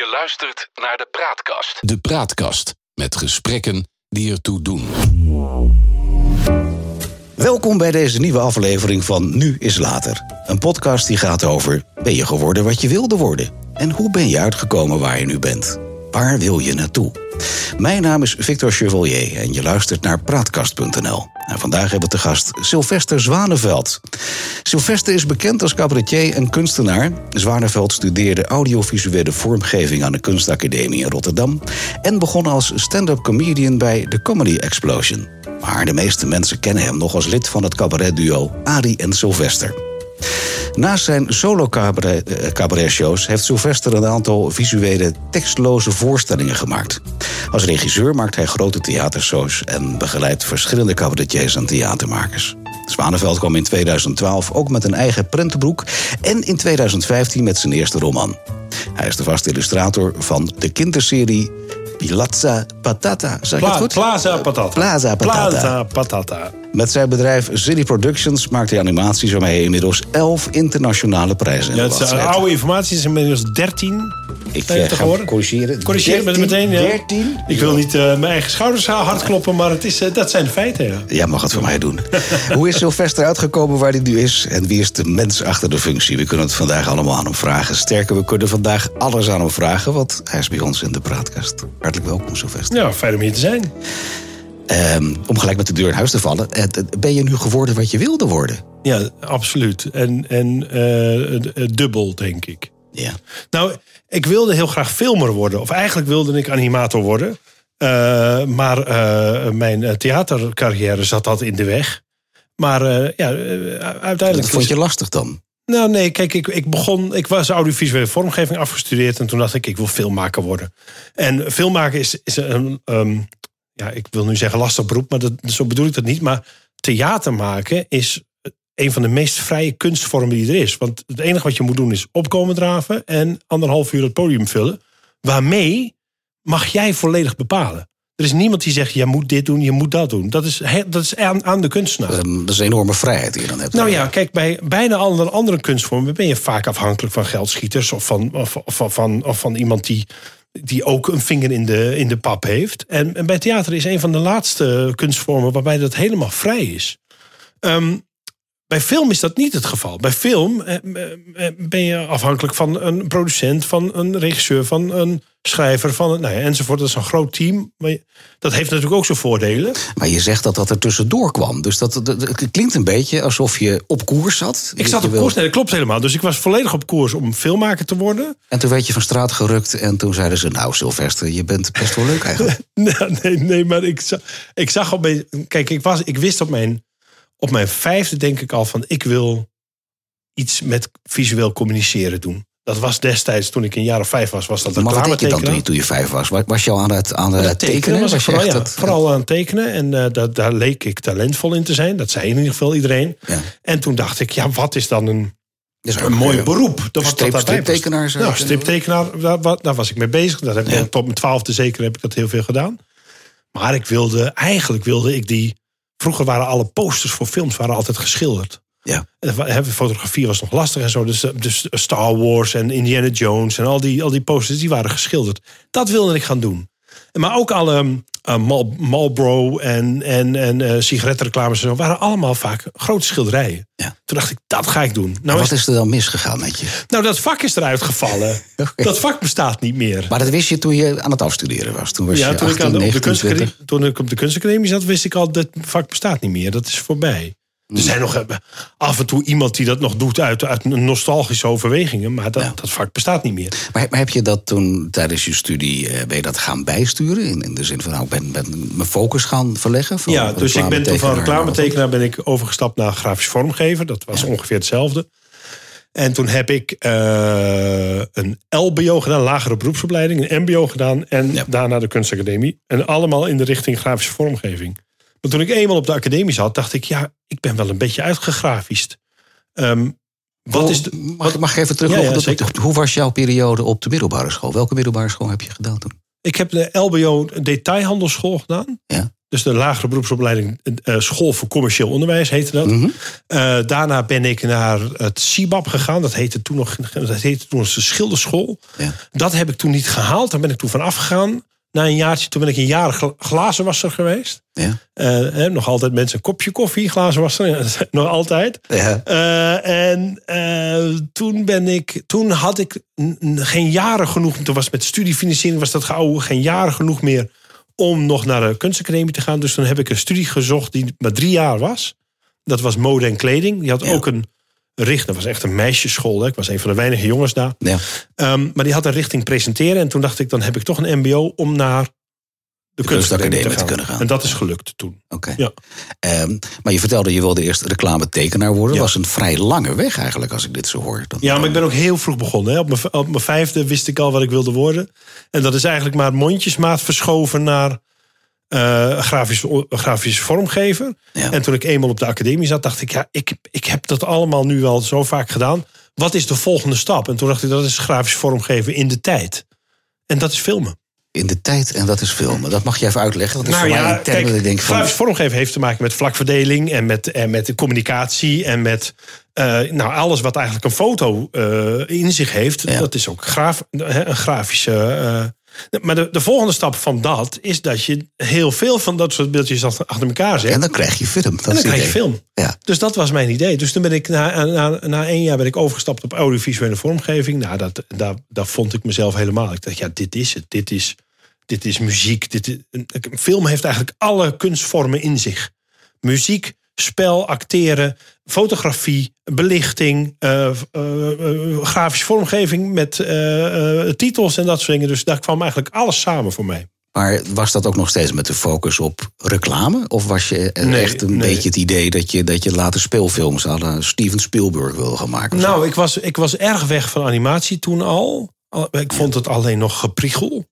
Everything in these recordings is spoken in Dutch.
Je luistert naar de Praatkast. De Praatkast met gesprekken die ertoe doen. Welkom bij deze nieuwe aflevering van Nu is Later. Een podcast die gaat over: ben je geworden wat je wilde worden? En hoe ben je uitgekomen waar je nu bent? Waar wil je naartoe? Mijn naam is Victor Chevalier en je luistert naar Praatkast.nl. En vandaag hebben we te gast Sylvester Zwaneveld. Sylvester is bekend als cabaretier en kunstenaar. Zwaneveld studeerde audiovisuele vormgeving aan de Kunstacademie in Rotterdam en begon als stand-up comedian bij The Comedy Explosion. Maar de meeste mensen kennen hem nog als lid van het cabaretduo Adi en Sylvester. Naast zijn solo-cabaret-shows heeft Sylvester een aantal visuele tekstloze voorstellingen gemaakt. Als regisseur maakt hij grote theatershows en begeleidt verschillende cabaretiers en theatermakers. Zwaneveld kwam in 2012 ook met een eigen prentenboek en in 2015 met zijn eerste roman. Hij is de vaste illustrator van de kinderserie Pilazza Patata. Zeg ik Pla- het goed? Plaza Patata. Plaza Patata. Plaza Patata. Met zijn bedrijf City Productions maakt hij animaties waarmee hij inmiddels 11 internationale prijzen in Ja, de oude informatie is inmiddels 13. Ik eh, het ga corrigeren. Corrigeer me 13, meteen. Ja. 13? Ik wil niet eh, mijn eigen schouders hard kloppen, maar het is, eh, dat zijn de feiten. Ja. Jij mag het voor mij doen. Hoe is Sylvester uitgekomen waar hij nu is? En wie is de mens achter de functie? We kunnen het vandaag allemaal aan hem vragen. Sterker, we kunnen vandaag alles aan hem vragen, want hij is bij ons in de praatkast. Hartelijk welkom, Sylvester. ja, fijn om hier te zijn. Ehm, om gelijk met de deur in huis te vallen. Ben je nu geworden wat je wilde worden? Ja, absoluut. En, en dubbel, denk ik. Ja. Nou, ik wilde heel graag filmer worden. Of eigenlijk wilde ik animator worden. Eh, maar eh, mijn eh, theatercarrière zat dat in de weg. Maar ja, uiteindelijk... Dat vond je lastig dan? Nou, nee, kijk, ik, ik begon. Ik was audiovisuele vormgeving afgestudeerd. En toen dacht ik, ik wil filmmaker worden. En filmmaker is, is een. ehm, ja, ik wil nu zeggen lastig beroep, maar dat, zo bedoel ik dat niet. Maar theater maken is een van de meest vrije kunstvormen die er is. Want het enige wat je moet doen is opkomen draven en anderhalf uur het podium vullen. Waarmee mag jij volledig bepalen. Er is niemand die zegt, je moet dit doen, je moet dat doen. Dat is, dat is aan, aan de kunstenaar. Dat is een enorme vrijheid die je dan hebt. Nou ja, kijk, bij bijna alle andere kunstvormen ben je vaak afhankelijk van geldschieters of van, of, of, of van, of van iemand die, die ook een vinger in de, in de pap heeft. En, en bij theater is een van de laatste kunstvormen waarbij dat helemaal vrij is. Ehm, bij film is dat niet het geval. Bij film eh, eh, eh, ben je afhankelijk van een producent, van een regisseur, van een schrijver, van een, nou ja, enzovoort. Dat is een groot team. Maar dat heeft natuurlijk ook zijn voordelen. Maar je zegt dat dat er tussendoor kwam. Dus dat, dat, dat- het klinkt een beetje alsof je op koers zat. Ik zat op wil- koers, nee, dat klopt helemaal. Dus ik was volledig op koers om filmmaker te worden. En toen werd je van straat gerukt en toen zeiden ze... nou, Sylvester, je bent best wel leuk eigenlijk. Nee, nee, nee maar ik zag, ik zag op mijn. Kijk, ik, was, ik wist op mijn, op mijn vijfde, denk ik al, van ik wil iets met visueel communiceren doen. Dat was destijds, toen ik een jaar of vijf was, was dat maar wat deed je dan toen je, reclametekenen. toen je vijf was? Was- Was je al aan het, aan het tekenen? was Was je vooral, echt ja, dat- vooral aan het tekenen. En eh, dat, daar leek ik talentvol in te zijn. Dat zei in ieder geval iedereen. Ja. En toen dacht ik, ja, wat is dan een, Dus een mooi beroep? Dat, strip- dat striptekenaar je Nou, striptekenaar, daar, daar was ik mee bezig. Dat heb ik tot mijn twaalfde zeker heb ik dat heel veel gedaan. Maar ik wilde, eigenlijk wilde ik die... Vroeger waren alle posters voor films waren altijd geschilderd. Ja. En hè, Fotografie was nog lastig en zo. Dus, eh, dus Star Wars en Indiana Jones en al die, al die posters, die waren geschilderd. Dat wilde ik gaan doen. Maar ook alle Mal- Marlboro en, en, en eh, sigarettenreclames en zo... waren allemaal vaak grote schilderijen. Ja. Toen dacht ik, dat ga ik doen. Nou, Wat is, er dan misgegaan met je? nou dat vak is eruit gevallen. Dat vak bestaat niet meer. Maar dat wist je toen je aan het afstuderen was. Toen was ja, je toen, 18, ik aan de, op de 19, kunstacademie, 20. toen ik op de kunstacademie zat, wist ik al dat vak bestaat niet meer. Dat is voorbij. Er zijn nog eh, af en toe iemand die dat nog doet uit, uit nostalgische overwegingen. Maar dat, Ja. dat vak bestaat niet meer. Maar, maar heb je dat toen tijdens je studie, eh, ben je dat gaan bijsturen? In, in de zin van, nou, ik ben, ben mijn focus gaan verleggen? Van ja, dus ik ben toen van reclametekenaar ben ik overgestapt naar grafisch vormgever. Dat was ongeveer hetzelfde. En toen heb ik eh, een LBO gedaan, lagere beroepsopleiding, een MBO gedaan en Ja. daarna de kunstacademie. En allemaal in de richting grafische vormgeving. Maar toen ik eenmaal op de academie zat, dacht ik, ja, ik ben wel een beetje uitgegrafischd. Ehm, wat is de, mag, mag ik even terug? Ja, dat- hoe was jouw periode op de middelbare school? Welke middelbare school heb je gedaan toen? ik heb de LBO detailhandelsschool gedaan. Ja. Dus de lagere beroepsopleiding uh, School voor Commercieel Onderwijs heette dat. Mhm. Uh, daarna ben ik naar het CIBAP gegaan. Dat heette toen nog dat heette toen de Schilderschool. Ja. Dat heb ik toen niet gehaald. Daar ben ik toen van afgegaan. Na een jaartje, toen ben ik een jaar gla- glazenwasser geweest. Ja. Eh, nog altijd mensen een kopje koffie, glazenwasser. Nog altijd. Ja. Eh, en eh, toen ben ik, toen had ik geen jaren genoeg. Toen was met studiefinanciering was dat geouwe geen jaren genoeg meer om nog naar de kunstacademie te gaan. Dus toen heb ik een studie gezocht die maar drie jaar was. Dat was mode en kleding. Die had Ja. ook een richt. Dat was echt een meisjesschool. Hè. Ik was een van de weinige jongens daar. Ja. Ehm, maar die had een richting presenteren. En toen dacht ik, dan heb ik toch een MBO om naar de, kunstacademie te, kunstacademie te kunnen gaan. En dat is gelukt toen. Oké. Ja. Ehm, maar je vertelde je wilde eerst reclametekenaar worden. Ja. Dat was een vrij lange weg eigenlijk, als ik dit zo hoor. Dan- Ja, maar ik ben ook heel vroeg begonnen. Hè. Op, mijn, op mijn vijfde wist ik al wat ik wilde worden. En dat is eigenlijk maar mondjesmaat verschoven naar eh grafische, grafische vormgever. Ja. En toen ik eenmaal op de academie zat, dacht ik... ja, ik, ik heb dat allemaal nu al zo vaak gedaan. Wat is de volgende stap? En toen dacht ik, dat is grafisch vormgeven in de tijd. En dat is filmen. In de tijd, en dat is filmen. Dat mag je even uitleggen. Want dat is voor mij een term dat ik denk van... grafisch vormgeven heeft te maken met vlakverdeling en met, en met de communicatie en met eh, nou, alles wat eigenlijk een foto eh, in zich heeft. Ja. Dat is ook een grafische. Maar de, de volgende stap van dat is dat je heel veel van dat soort beeldjes achter elkaar zet. En dan krijg je film. Dat En dan krijg je film. Ja. Dus dat was mijn idee. Dus toen ben ik na, na, na één jaar ben ik overgestapt op audiovisuele vormgeving. Nou, dat, daar, daar vond ik mezelf helemaal. Ik dacht, ja, dit is het. Dit is, dit is muziek. Dit is, film heeft eigenlijk alle kunstvormen in zich. Muziek, spel, acteren, fotografie, belichting, eh, eh, eh, grafische vormgeving met titels en dat soort dingen. Dus daar kwam eigenlijk alles samen voor mij. Maar was dat ook nog steeds met de focus op reclame? Of was je Nee, echt een nee. beetje het idee dat je, dat je later speelfilms aan Steven Spielberg wilde gaan maken? zo? Nou, ik was, ik was erg weg van animatie toen al. Al- Ik vond het alleen nog gepriegel.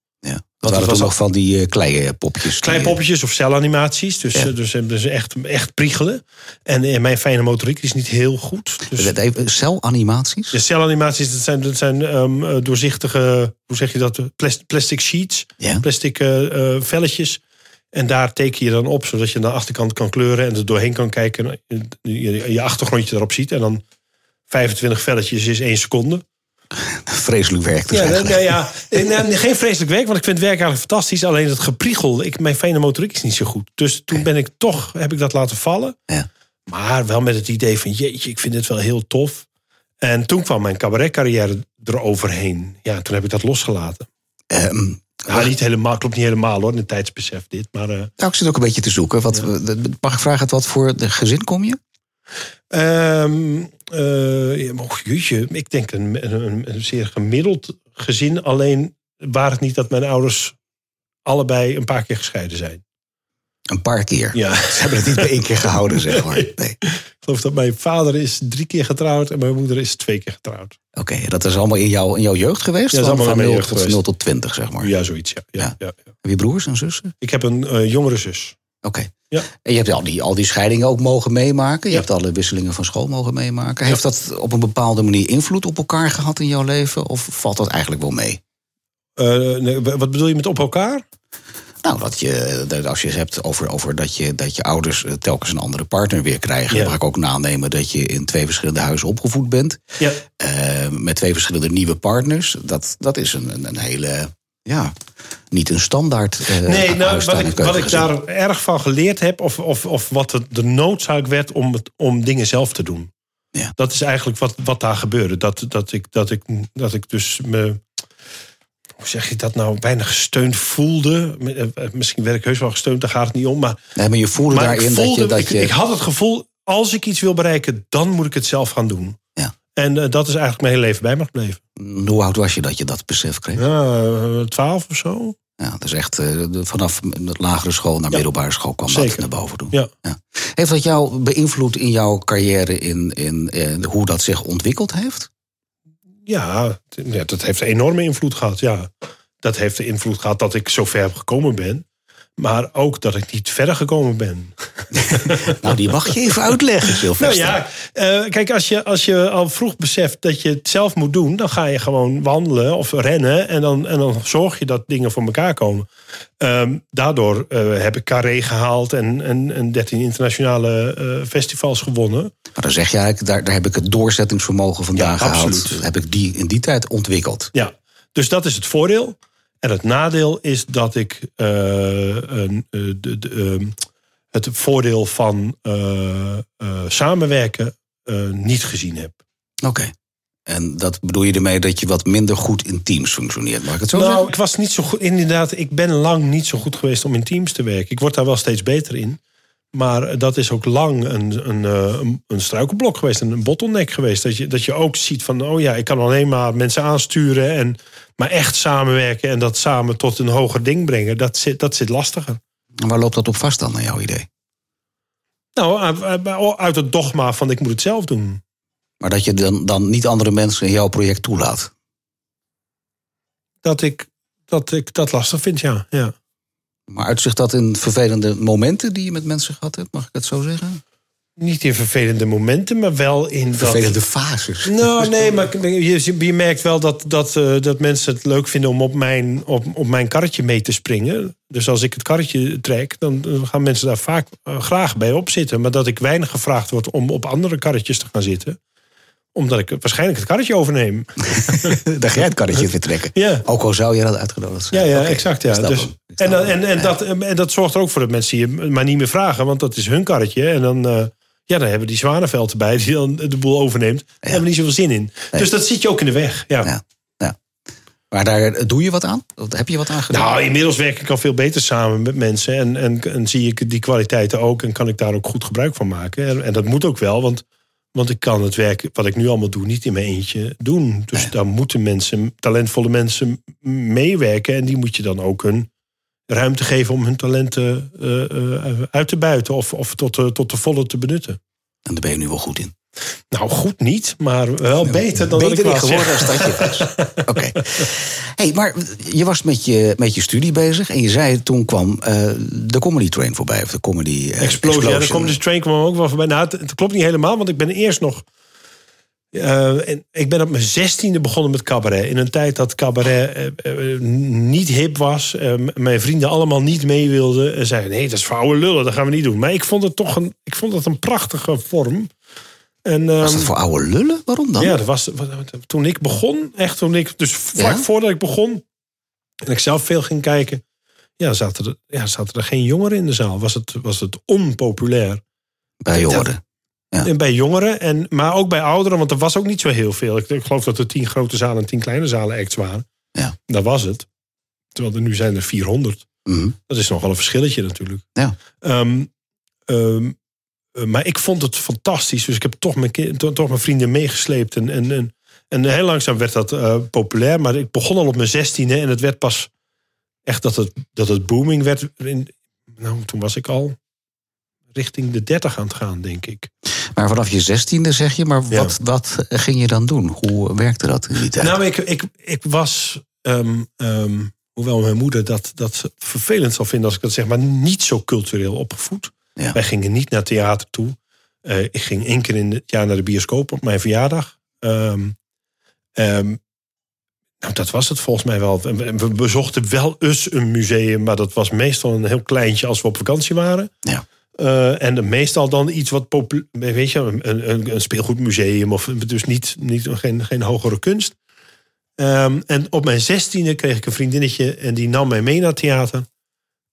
Dat waren was nog van die uh, kleipopjes. Kleinpoppetjes of celanimaties. Dus, Ja. eh, dus, eh, dus echt, echt priegelen. En eh, mijn fijne motoriek is niet heel goed. Dus Even, celanimaties? de celanimaties, dat zijn, dat zijn ehm, eh, doorzichtige, hoe zeg je dat? Plas- Plastic sheets. Ja. Plastic eh, eh, velletjes. En daar teken je dan op, zodat je aan de achterkant kan kleuren en er doorheen kan kijken. En je, je achtergrondje erop ziet. En dan 25 velletjes is één seconde. Vreselijk werk dus Ja, nee, eigenlijk. nee, ja. Geen vreselijk werk, want ik vind het werk eigenlijk fantastisch. Alleen het gepriegel, ik, mijn fijne motoriek is niet zo goed. Dus toen ben ik toch, heb ik dat laten vallen. Ja. Maar wel met het idee van, jeetje, ik vind het wel heel tof. En toen kwam mijn cabaretcarrière eroverheen. Ja, toen heb ik dat losgelaten. Ja, niet helemaal, klopt niet helemaal hoor, in het tijdsbesef dit. Maar eh, nou, ik zit ook een beetje te zoeken. Wat, Mag ik vragen, uit wat voor de gezin kom je? Oh, jeetje, ik denk een, een, een zeer gemiddeld gezin. Alleen waar het niet dat mijn ouders allebei een paar keer gescheiden zijn. Een paar keer. Ja, Ze hebben het niet bij één keer gehouden, zeg maar. Nee. ik geloof dat mijn vader is drie keer getrouwd en mijn moeder is twee keer getrouwd. Oké, dat is allemaal in, jouw in jouw jeugd geweest? Ja, dat is Van- allemaal van in mijn 0 jeugd tot, geweest. 0 tot 20, zeg maar. Ja, zoiets. Ja. Ja, Ja. ja. ja. Heb je broers en zussen? Ik heb een eh, jongere zus. Oké. Ja. En je hebt al die, al die scheidingen ook mogen meemaken. Je Ja. hebt alle wisselingen van school mogen meemaken. Heeft dat op een bepaalde manier invloed op elkaar gehad in jouw leven? Of valt dat eigenlijk wel mee? Eh, nee, wat bedoel je met op elkaar? Nou, dat je, dat als je het hebt over, over dat, je, dat je ouders eh, telkens een andere partner weer krijgen. Ja. Dan mag ik ook nanemen dat je in twee verschillende huizen opgevoed bent. Ja. Eh, met twee verschillende nieuwe partners. Dat, dat is een, een hele, ja, niet een standaard eh Nee, nou, wat ik, wat ik daar erg van geleerd heb, of, of, of wat de, noodzaak werd om, het, om dingen zelf te doen. Ja. Dat is eigenlijk wat, wat daar gebeurde. Dat, dat, ik, dat, ik, dat ik dus me, hoe zeg je dat nou, bijna gesteund voelde. Eh, Misschien werd ik heus wel gesteund, daar gaat het niet om. Maar, Nee, maar je voelde maar daarin ik, voelde, dat je... Dat ik, je ik had het gevoel, als ik iets wil bereiken, dan moet ik het zelf gaan doen. Ja. En eh, dat is eigenlijk mijn hele leven bij me gebleven. Hoe oud was je dat je dat besef kreeg? Ja, eh, twaalf of zo. Ja, dus echt eh, vanaf de lagere school naar Ja. middelbare school kwam dat Zeker. naar boven doen. Ja. Heeft dat jou beïnvloed in jouw carrière in, in, hoe dat zich ontwikkeld heeft? Ja, dat heeft enorme invloed gehad. Ja. Dat heeft de invloed gehad dat ik zo ver gekomen ben. Maar ook dat ik niet verder gekomen ben. Nou, die mag je even uitleggen, Nou Sylvester. ja, eh, kijk, als je, als je al vroeg beseft dat je het zelf moet doen, dan ga je gewoon wandelen of rennen. En dan, en dan zorg je dat dingen voor elkaar komen. Ehm, daardoor eh, heb ik Carré gehaald en, en, en 13 internationale eh, festivals gewonnen. Maar dan zeg je eigenlijk, daar, daar heb ik het doorzettingsvermogen vandaan Ja, gehaald. absoluut. Heb ik die in die tijd ontwikkeld. Ja, dus dat is het voordeel. En het nadeel is dat ik eh, een, eh, de, de, ehm, het voordeel van eh, samenwerken niet gezien heb. Oké. En dat bedoel je ermee dat je wat minder goed in teams functioneert. Mag ik het zo Nou, zeggen? ik was niet zo goed. Inderdaad, ik ben lang niet zo goed geweest om in teams te werken. Ik word daar wel steeds beter in. Maar dat is ook lang een, een, eh, een, een struikelblok geweest, een bottleneck geweest. Dat je, dat je ook ziet van, oh ja, ik kan alleen maar mensen aansturen. En, maar echt samenwerken en dat samen tot een hoger ding brengen, dat zit, dat zit lastiger. En waar loopt dat op vast dan, naar jouw idee? Nou, uit- uit- uit het dogma van ik moet het zelf doen. Maar dat je dan, dan niet andere mensen in jouw project toelaat. Dat ik dat, ik dat lastig vind, ja. ja. Maar uitzicht dat in vervelende momenten die je met mensen gehad hebt? Mag ik het zo zeggen? Niet in vervelende momenten, maar wel in dat... Vervelende fases. Nou, nee, maar je, je merkt wel dat, dat, eh, dat mensen het leuk vinden om op mijn, op, op mijn karretje mee te springen. Dus als ik het karretje trek, dan gaan mensen daar vaak eh, graag bij op zitten. Maar dat ik weinig gevraagd word om op andere karretjes te gaan zitten. Omdat ik waarschijnlijk het karretje overneem. Dan ga jij het karretje vertrekken. Ja. Ook al zou je dat uitgenodigd zijn. Ja, ja, exact. Ja. Dus, en, dan- en, en, Ja. dat, en dat zorgt er ook voor dat mensen je maar niet meer vragen, want dat is hun karretje. En dan, eh, ja, dan hebben die Zwanenveld erbij die dan de boel overneemt. Daar hebben we niet zoveel zin in. Dus dat zit je ook in de weg. Ja. Ja. Ja. Maar daar doe je wat aan? Of Heb je wat aan gedaan? Nou, inmiddels werk ik al veel beter samen met mensen. En, en, en zie ik die kwaliteiten ook. En kan ik daar ook goed gebruik van maken. En, en dat moet ook wel, want, want ik kan het werk wat ik nu allemaal doe niet in mijn eentje doen. Dus daar moeten mensen, talentvolle mensen meewerken. En die moet je dan ook een ruimte geven om hun talenten eh, eh, uit te buiten. Of, of tot, tot de volle te benutten. En daar ben je nu wel goed in. Nou, goed niet, maar wel beter dan Beter dat ik was. geworden als dat je was. Oké. Hey, maar je was met je, met je studie bezig. En je zei toen kwam eh, de comedy train voorbij. Of de comedy eh, Explosie. Ja, de Comedy Train kwam ook wel voorbij. Nou, het, het klopt niet helemaal, want ik ben eerst nog... eh, en ik ben op mijn zestiende begonnen met cabaret. In een tijd dat cabaret niet hip was. mijn vrienden allemaal niet mee wilden. En zeiden, nee, dat is voor oude lullen, dat gaan we niet doen. Maar ik vond het toch een, ik vond het een prachtige vorm. En, Was ehm, dat voor oude lullen? Waarom dan? ja, dat was toen ik begon, echt toen ik, dus vlak Ja? voordat ik begon en ik zelf veel ging kijken, ja, zaten er, ja, zaten er geen jongeren in de zaal. Was het, was het onpopulair. Bij jongeren. Ja. En bij jongeren, en, maar ook bij ouderen, want er was ook niet zo heel veel. Ik, ik geloof dat er tien grote zalen en tien kleine zalen acts waren. Ja. Dat was het. Terwijl er nu zijn er 400. Mhm. Dat is nogal een verschilletje natuurlijk. Ja. Eh, maar ik vond het fantastisch. Dus ik heb toch mijn, ki- to- toch mijn vrienden meegesleept. En, en, en, en heel langzaam werd dat eh, populair. Maar ik begon al op mijn zestiende. En het werd pas echt dat het, dat het booming werd. In, nou, toen was ik al richting de 30 aan het gaan, denk ik. Maar vanaf je zestiende zeg je, maar Ja. wat, wat ging je dan doen? Hoe werkte dat in die tijd? Nou, ik, ik, ik was, ehm, ehm, hoewel mijn moeder dat, dat vervelend zal vinden als ik dat zeg, maar niet zo cultureel opgevoed. Ja. Wij gingen niet naar theater toe. Eh, ik ging één keer in het jaar naar de bioscoop op mijn verjaardag. Ehm, ehm, nou, dat was het volgens mij wel. We bezochten wel eens een museum, maar dat was meestal een heel kleintje als we op vakantie waren. Ja. Eh, en meestal dan iets wat populair, weet je, een, een, een speelgoedmuseum of dus niet, niet geen, geen hogere kunst. Ehm, en op mijn zestiende kreeg ik een vriendinnetje en die nam mij mee naar het theater.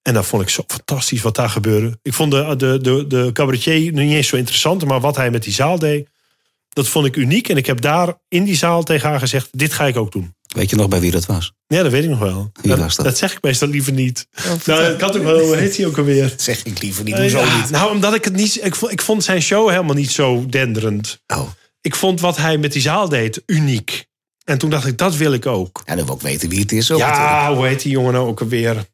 En dat vond ik zo fantastisch wat daar gebeurde. Ik vond de, de, de, de cabaretier niet eens zo interessant, maar wat hij met die zaal deed, dat vond ik uniek. En ik heb daar in die zaal tegen haar gezegd: dit ga ik ook doen. Weet je nog bij wie dat was? Ja, dat weet ik nog wel. Wie was dat? dat zeg ik meestal liever niet. nou, ik had ook wel, hoe heet hij ook alweer? zeg ik liever niet. Eh, ja, Nou, omdat ik het niet. Ik vond, ik vond zijn show helemaal niet zo denderend. Oh. Ik vond wat hij met die zaal deed uniek. En toen dacht ik, dat wil ik ook. Ja, dan wil ik weten wie het is. Ook natuurlijk. Ja, hoe heet die jongen nou ook alweer?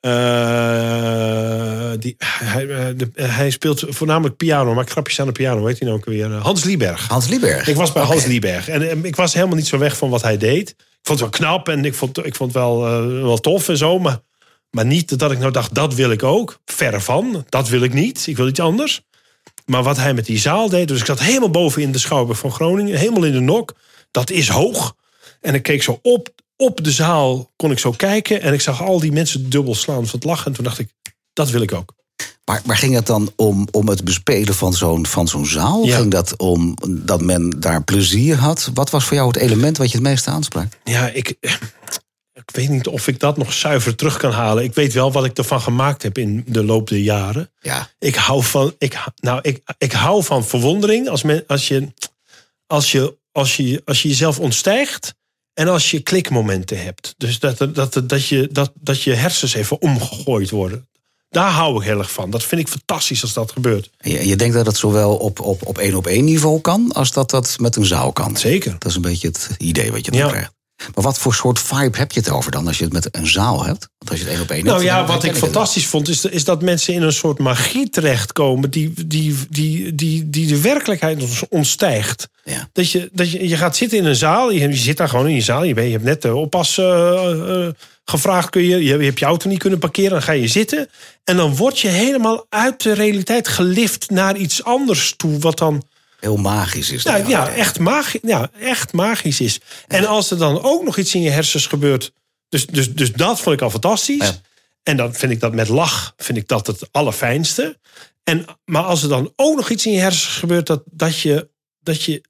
Eh, die, hij, eh, de- hij speelt voornamelijk piano, maar grapjes aan de piano. Heet hij nou ook alweer? Eh, Hans Lieberg. Hans Lieberg. Ik was bij. Hans Lieberg. En, eh, ik was helemaal niet zo weg van wat hij deed. Ik vond het wel knap en ik vond, ik vond het wel, eh, wel tof en zo. Maar, Maar niet dat ik nou dacht, dat wil ik ook. Verre van, dat wil ik niet. Ik wil iets anders. Maar wat hij met die zaal deed... Dus ik zat helemaal boven in de Schouwburg van Groningen. Helemaal in de nok. Dat is hoog. En ik keek zo op, op de zaal, kon ik zo kijken. En ik zag al die mensen dubbel slaan van het lachen. En toen dacht ik, dat wil ik ook. Maar, maar ging het dan om, om het bespelen van zo'n van zo'n zaal? Ja. Ging dat om dat men daar plezier had? Wat was voor jou het element wat je het meest aansprak? Ja, ik, ik weet niet of ik dat nog zuiver terug kan halen. Ik weet wel wat ik ervan gemaakt heb in de loop der jaren. Ja. Ik hou van, ik, nou, ik, ik hou van verwondering als, men, als, je, als, je, als, je, als je jezelf ontstijgt en als je klikmomenten hebt. Dus dat, dat, dat, je, dat, dat je hersens even omgegooid worden. Daar hou ik heel erg van. Dat vind ik fantastisch als dat gebeurt. Je, je denkt dat het zowel op, op, op één op één niveau kan, als dat dat met een zaal kan. Zeker. Dat is een beetje het idee wat je dan Ja. krijgt. Maar wat voor soort vibe heb je het over dan als je het met een zaal hebt? Want als je het één op één Nou ja, wat ik fantastisch vond, is, is dat mensen in een soort magie terechtkomen die, die, die, die, die de werkelijkheid ontstijgt. Ja. Dat je, dat je, je gaat zitten in een zaal, je, je zit daar gewoon in je zaal, je, bent, je hebt net de oppas eh, eh, gevraagd, kun je, je, je hebt je auto niet kunnen parkeren, dan ga je zitten. En dan word je helemaal uit de realiteit gelift naar iets anders toe, wat dan Heel magisch is dat. ja, ja, echt, magi ja, echt magisch is. En als er dan ook nog iets in je hersens gebeurt. Dus, dus, dus dat vond ik al fantastisch. Ja. En dan vind ik dat met lach vind ik dat het allerfijnste. En, maar als er dan ook nog iets in je hersens gebeurt, dat, dat, je, dat, je,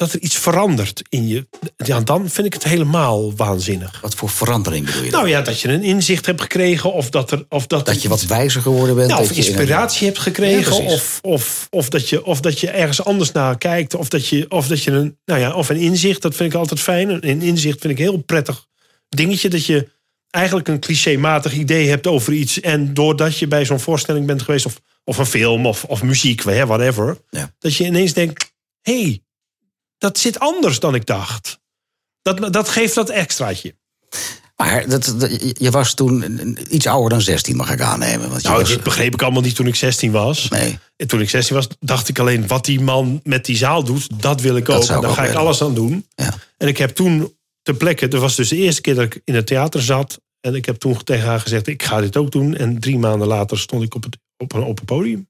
dat er iets verandert in je. Ja, dan vind ik het helemaal waanzinnig. Wat voor verandering bedoel je dan? Nou ja, dat je een inzicht hebt gekregen. Of dat, er, of dat, dat je wat wijzer geworden bent? nou, of een- inspiratie hebt gekregen. Ja, of, of, of, dat je, of dat je ergens anders naar kijkt. Of dat je, of dat je een, nou ja, of een inzicht. Dat vind ik altijd fijn. Een inzicht vind ik een heel prettig dingetje. Dat je eigenlijk een clichématig idee hebt over iets. En doordat je bij zo'n voorstelling bent geweest. Of, of een film of, of muziek, whatever. Ja. Dat je ineens denkt. hé, hey, dat zit anders dan ik dacht. Dat, dat geeft dat extraatje. Maar dat, dat- je was toen iets ouder dan 16, mag ik aannemen. Want je Nou, was, dit begreep ik allemaal niet toen ik 16 was. Nee. En toen ik 16 was, dacht ik alleen... wat die man met die zaal doet, dat wil ik Dat ook. En ik daar ga ik alles aan doen. Ja. En ik heb toen ter plekke... dat was dus de eerste keer dat ik in het theater zat... en ik heb toen tegen haar gezegd, ik ga dit ook doen. En drie maanden later stond ik op, het, op een open podium.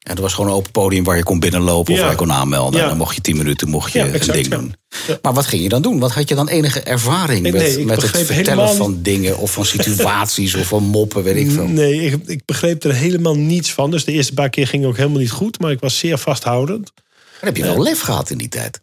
En er was gewoon een open podium waar je kon binnenlopen of waar je kon aanmelden. En dan mocht je 10 minuten mocht je een ding doen. Maar wat ging je dan doen? Wat had je dan enige ervaring Nee, met, nee, met het vertellen van dingen of van situaties of van moppen, weet ik veel? Nee, ik, ik begreep er helemaal niets van. Dus de eerste paar keer ging ook helemaal niet goed. Maar ik was zeer vasthoudend. Dan heb je wel lef gehad in die tijd.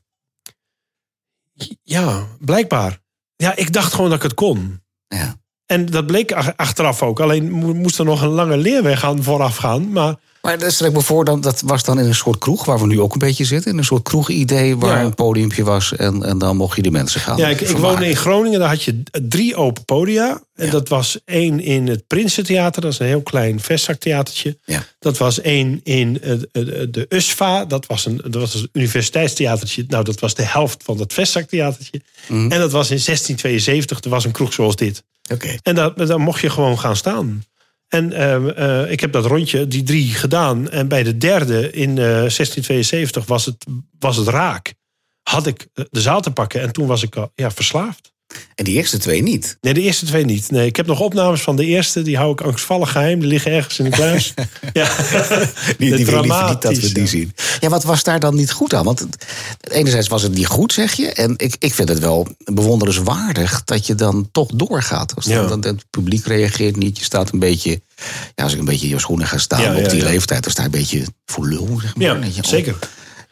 Ja, blijkbaar. Ja, ik dacht gewoon dat ik het kon. Ja. En dat bleek ach- achteraf ook. Alleen mo- moest er nog een lange leerweg aan vooraf gaan. Maar Maar dat stel ik me voor, dan, dat was dan in een soort kroeg waar we nu ook een beetje zitten. In een soort kroegidee waar Ja. een podiumpje was en, en dan mocht je de mensen gaan. ja, ik, ik woonde in Groningen. Daar had je drie open podia. En Ja. dat was één in het Prinsentheater. Dat is een heel klein vestzaktheatertje. Ja. Dat was één in de, USFA. Dat was, een, dat was een universiteitstheatertje. Nou, dat was de helft van dat vestzaktheatertje. Mhm. En dat was in 1672. Er was een kroeg zoals dit. Oké. En daar, daar mocht je gewoon gaan staan. En eh, eh, ik heb dat rondje, die drie, gedaan. En bij de derde in eh, 1672 was het, was het raak. Had ik eh, de zaal te pakken en toen was ik al ja, verslaafd. En die eerste twee niet. Nee, de eerste twee niet. Nee, ik heb nog opnames van de eerste. Die hou ik angstvallig geheim. Die liggen ergens in de kluis. ja. Die, die wil liever niet dat we die zien. Ja, wat was daar dan niet goed aan? Want enerzijds was het niet goed, zeg je. En ik, ik vind het wel bewonderenswaardig dat je dan toch doorgaat. Als dan, Ja. dan het publiek reageert niet. Je staat een beetje, ja, als ik een beetje in je schoenen ga staan Ja, op die leeftijd, dan sta je een beetje voor lul, zeg maar. Ja, oh, zeker.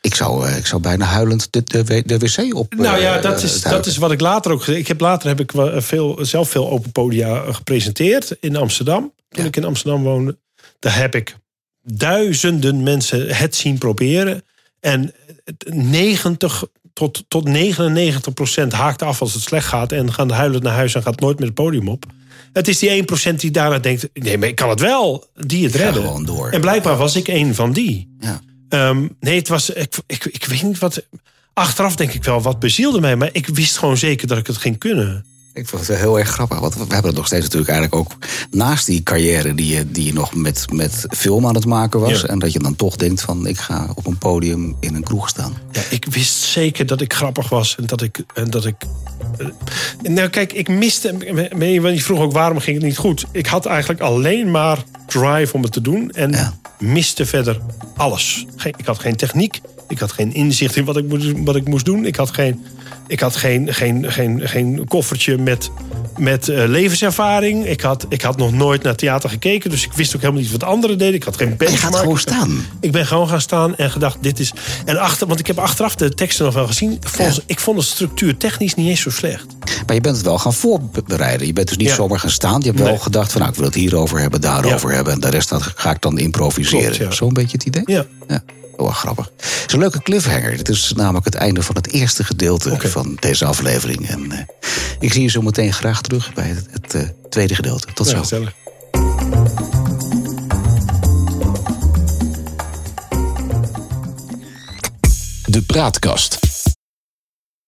Ik zou, eh, ik zou bijna huilend de, de, wc op. Nou ja, eh, dat is, duiken. dat is wat ik later ook Ik heb later heb ik veel, zelf veel open podia eh, gepresenteerd in Amsterdam. Toen Ja. ik in Amsterdam woonde. Daar heb ik duizenden mensen het zien proberen. En 90 tot, tot 99 procent haakt af als het slecht gaat. En gaan huilend naar huis en gaat nooit meer het podium op. Het is die 1 procent die daarna denkt: nee, maar ik kan het wel. Die het redden. gewoon door. En blijkbaar was ik een van die. Ja. Ehm, nee, het was. Ik, ik, ik weet niet wat. Achteraf denk ik wel wat bezielde mij, maar ik wist gewoon zeker dat ik het ging kunnen. Ik vond het heel erg grappig. Want we hebben het nog steeds natuurlijk eigenlijk ook naast die carrière die je, die je nog met, met film aan het maken was. Ja. En dat je dan toch denkt van ik ga op een podium in een kroeg staan. Ja, ik wist zeker dat ik grappig was en dat ik. En dat ik eh, nou, kijk, ik miste. Want je vroeg ook waarom ging het niet goed. Ik had eigenlijk alleen maar drive om het te doen en Ja. miste verder alles. Geen, ik had geen techniek. Ik had geen inzicht in wat ik moest, wat ik moest doen. Ik had geen, ik had geen, geen, geen, geen koffertje met, met eh, levenservaring. Ik had, ik had nog nooit naar theater gekeken. Dus ik wist ook helemaal niet wat anderen deden. Ik had geen je benchmark. gaat gewoon staan. Ik ben gewoon gaan staan en gedacht, dit is... En achter, want ik heb achteraf de teksten nog wel gezien. Volgens, Ja. Ik vond de structuur technisch niet eens zo slecht. Maar je bent het wel gaan voorbereiden. Je bent dus niet Ja. zomaar gaan staan. Je hebt wel gedacht van nou, ik wil het hierover hebben, daarover Ja. hebben. En de rest ga ik dan improviseren. Zo'n beetje het idee? Ja. Erg grappig. Het is een leuke cliffhanger. Dit is namelijk het einde van het eerste gedeelte van deze aflevering. En eh, ik zie je zo meteen graag terug bij het, het eh, tweede gedeelte. Tot zo. De Praatkast.